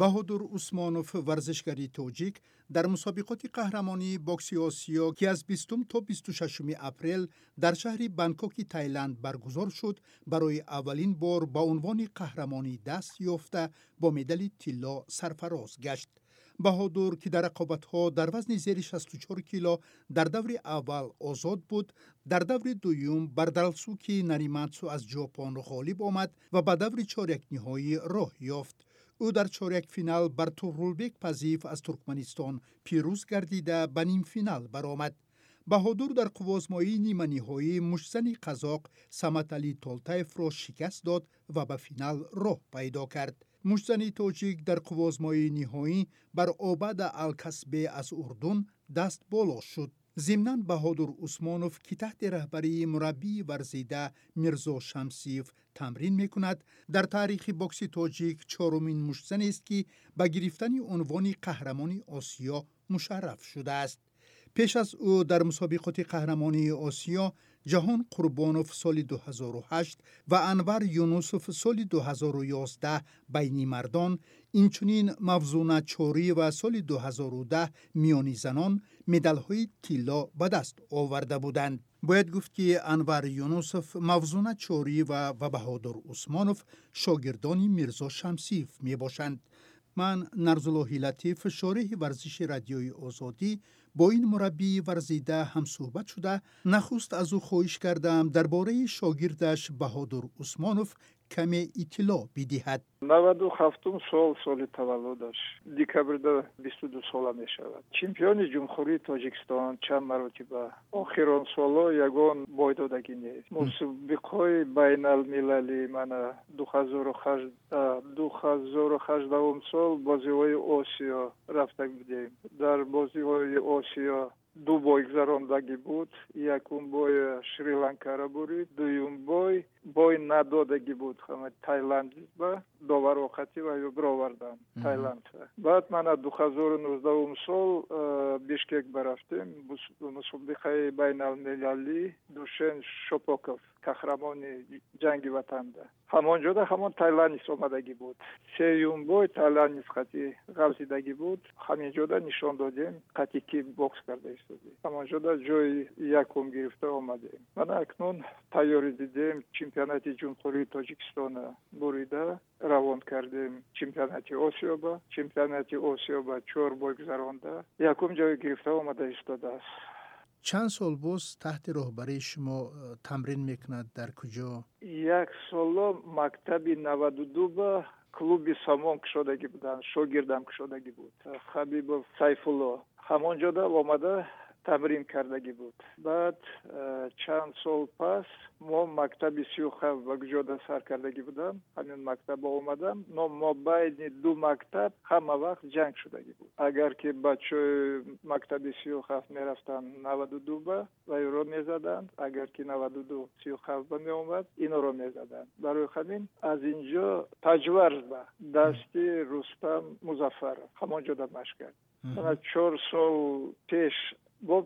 баҳодур усмонов варзишгари тоҷик дар мусобиқоти қаҳрамонии бокси осиё ки аз 20 то 26 апрел дар шаҳри бангкоки таиланд баргузор шуд барои аввалин бор ба унвони қаҳрамонӣ даст ёфта бо медали тилло сарфароз гашт. Баҳодур ки дар рақобатҳо дар вазни зери 64 кило дар даври аввал озод буд дар даври дуюм бар далсуки нариматсу аз ҷопон ғолиб омад ва ба даври чорякниҳоӣ роҳ ёфт ӯ дар чорякфинал бар туғрулбек пазиев аз туркманистон пирӯз гардида ба нимфинал баромад. Баҳодур дар қуввозмоии ниманиҳоӣ муштзани қазоқ саматали толтаевро шикаст дод ва ба финал роҳ пайдо кард. Муштзани тоҷик дар қуввозмоии ниҳоӣ бар обада алкасбе аз урдун даст боло шуд زیمنان بهادر عثمانوف که تحت رهبری مربی ورزیده میرزا شمسیف تمرین می‌کند در تاریخ باکس تاجیک چهارمین مشتزنی است که به گرفتن عنوان قهرمان آسیا مشرف شده است پیش از او در مسابقات قهرمانی آسیا جهان قربانوف سال 2008 و انور یونوسوف سال 2011 بین مردان اینچنین موزونه چاریوا سال 2010 میان زنان مدال های طلا به دست آورده بودند. باید گفت که انور یونوسف، موزونه چاریوا, و بهادر عثمانوف شاگردان میرزا شمسیف می باشند. من نرزالله لطیف شارح ورزش رادیوی آزادی با این مربی ورزیده هم صحبت شده نخست از او خواهش کردم درباره شاگردش بهادر عثمانوف каме иттилоъ бидиҳад наваду ҳафтум сол соли таваллудаш декабрда бисту ду сола мешавад чемпиони ҷумҳурии тоҷикистон чанд маротиба охир он соло ягон бой додагӣ нест мусобиқҳои байналмилалӣ мана ду ҳазору ҳаждаҳум сол бозиҳои осиё рафта будем дар бозиҳои осиё ду бой гузарондагӣ буд. Якум бой шри ланкаро бурид дуюм бой бой надодагӣ буд. Тайланд ба довар охатӣ ва бировардан тайланд баъд мана ду ҳазору нуздаҳум сол бишкек baрафтем мусобиқаи байналмилалӣ душен шопоков қаҳрамони ҷанги ватанда. ҳамонҷода ҳамон тайландис омадагӣ буд. Сеюм бой тайландис қатӣ ғалзидагӣ буд. Ҳаминҷода нишон додем қатӣ ки бокс карда истоди ҳамонҷода ҷои якум гирифта омадем. Мана акнун тайёрӣ дидем чемпионати ҷумҳурии тоҷикистона бурида равон кардем. Чемпионати осиёба чемпионати осиёба чор бой гузаронда. Якум ҷой гирифта омада истодааст чанд сол боз таҳти роҳбарии шумо э, тамрин мекунад? Дар куҷо? Як соло мактаби наваду ду ба клуби самон кушодагӣ буданд шогирдам кушодагӣ буд. Хабибов сайфулло. Ҳамон ҷода омада тамрин кардагӣ буд баъд э, чанд сол пас мо мактаби сиюхав ба гуҷода сар кардагӣ будам ҳамин мактаба омадам но мо байни ду мактаб ҳама вақт ҷанг шудагӣ буд агар ки бачаҳои мактаби сиюхав мерафтанд наваду ду ба вайро мезаданд агар ки наваду ду сиюхав ба меомад иноро мезаданд барои ҳамин аз ин ҷо таҷварз ба дасти рустам музаффаров ҳамон ҷода машқ кард мана чор сол пеш бо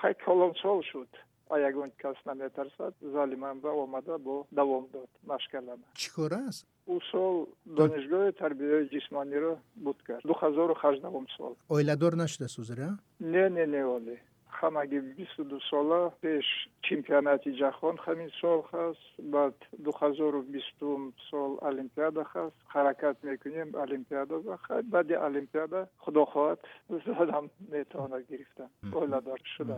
хай колонсол шуд. А ягон кас наметарсад зали манба омада бо давом дод машқ кардана чӣ кор аст? Ӯ сол донишгоҳи тарбияи ҷисмониро буд кард. Ду ҳазору ҳаждаҳум сол. Оиладор нашудасу зира не не не оле ҳамаги бисту ду сола пеш чемпионати ҷаҳон ҳамин сол ҳаст баъд ду ҳазору бистум сол олимпиада ҳаст ҳаракат мекунем олимпиада бахад баъди олимпиада худо хоҳад задам метавонад гирифтан оиладор шуда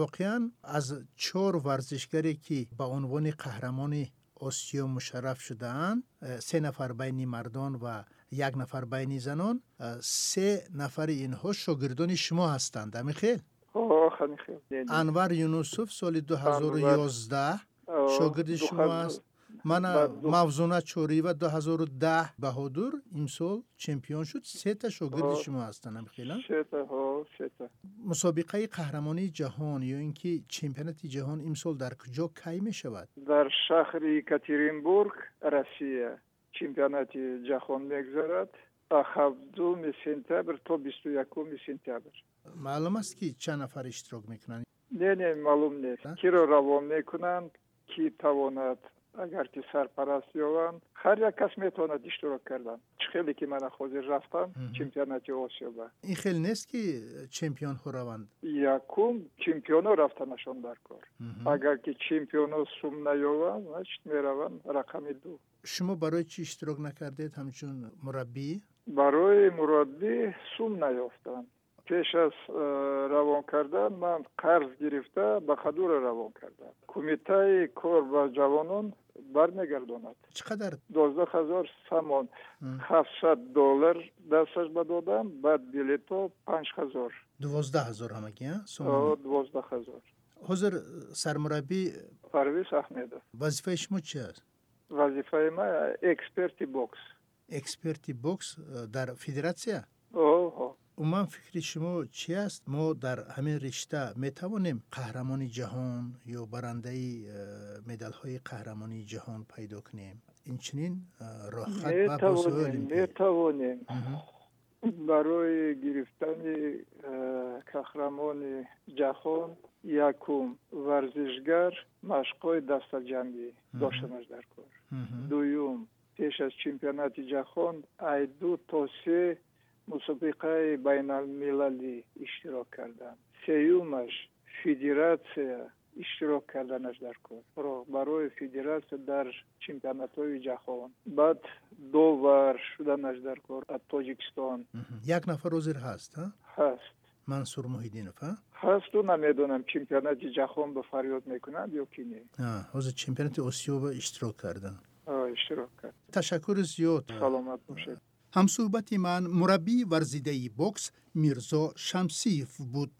воқеан аз чор варзишгаре ки ба унвони қаҳрамони осиё мушарраф шудаанд се нафар байни мардон ва як нафар байни занон се нафари инҳо шогирдони шумо ҳастанд амихел میخیم یعنی انور یونوسف سال 2011 شاگرد شما است. من موزونه چوری و 2010 بهادور امسال چمپیون شد. سه تا شاگرد شما هستن هم خیلی. سه تا ها سه تا. مسابقه قهرمانی جهان یا اینکه چمپیونات جهان امسال در کجا کی می شود؟ در شهر کاترینبورگ روسیه چمپیونات جهان میگذرد 7 سپتامبر تا 21 سپتامبر. معلوم است که چند نفر اشتراک می‌کنند نه نه معلوم نیست. کی رو روان می‌کنند کی تواند اگر که سرپرست یوان هر یک کس می‌تواند اشتراک کردن. خیلی که من حاضر رفتم چمپیونات آسیا با این خیلی نیست که چمپیون ها یا یکم چمپیون ها نشون در کار. اگر که چمپیون ها سوم نیابند می‌روند رقم دو. شما برای چی اشتراک نکردید؟ همچون مربی؟ برای مربی سوم نیافتند. пеш аз э, равон кардан ман қарз гирифта ба хадура равон кардам кумитаи кор ба ҷавонон бармегардонад чӣ қадар доздаҳ ҳазор самон ҳафтсад доллар дасташ ба додам баъд билетҳо панҷ ҳазор дувоздаҳ ҳазор ҳамагӣ дувоздаҳ ҳазор ҳозир сармураббӣ парвиз аҳмедов вазифаи шумо чи аст вазифаи ман эксперти бокс эксперти бокс э, дар федератсия عموما فکر شما چی است؟ ما در همین رشته می توانیم قهرمان جهان یا برنده مدال های قهرمانی جهان پیدا کنیم. این چنین راحت و می توانیم برای گرفتن قهرمان جهان یکم ورزشگر مشقای دست جمعی داشته مش در کار. دویم پیش از چمپیونات جهان ای دو تا سه се мусобиқаи байналмилалӣ иштирок кардам сеюмаш федератсия иштирок карданаш дар кор барои федератсия дар чемпионатҳои ҷаҳон баъд довар шуданаш дар кор аз тоҷикистон як нафар ҳозир ҳаст ҳаст мансур муҳиддинов ҳасту намедонам чемпионати ҷаҳон ба фарёд мекунад ё ки не ҳозир чемпионати осиё иштирок карда иштирок кард ташаккури зиёд саломат бошед ҳамсӯҳбати ман мураббии варзидаи бокс мирзо шамсиев буд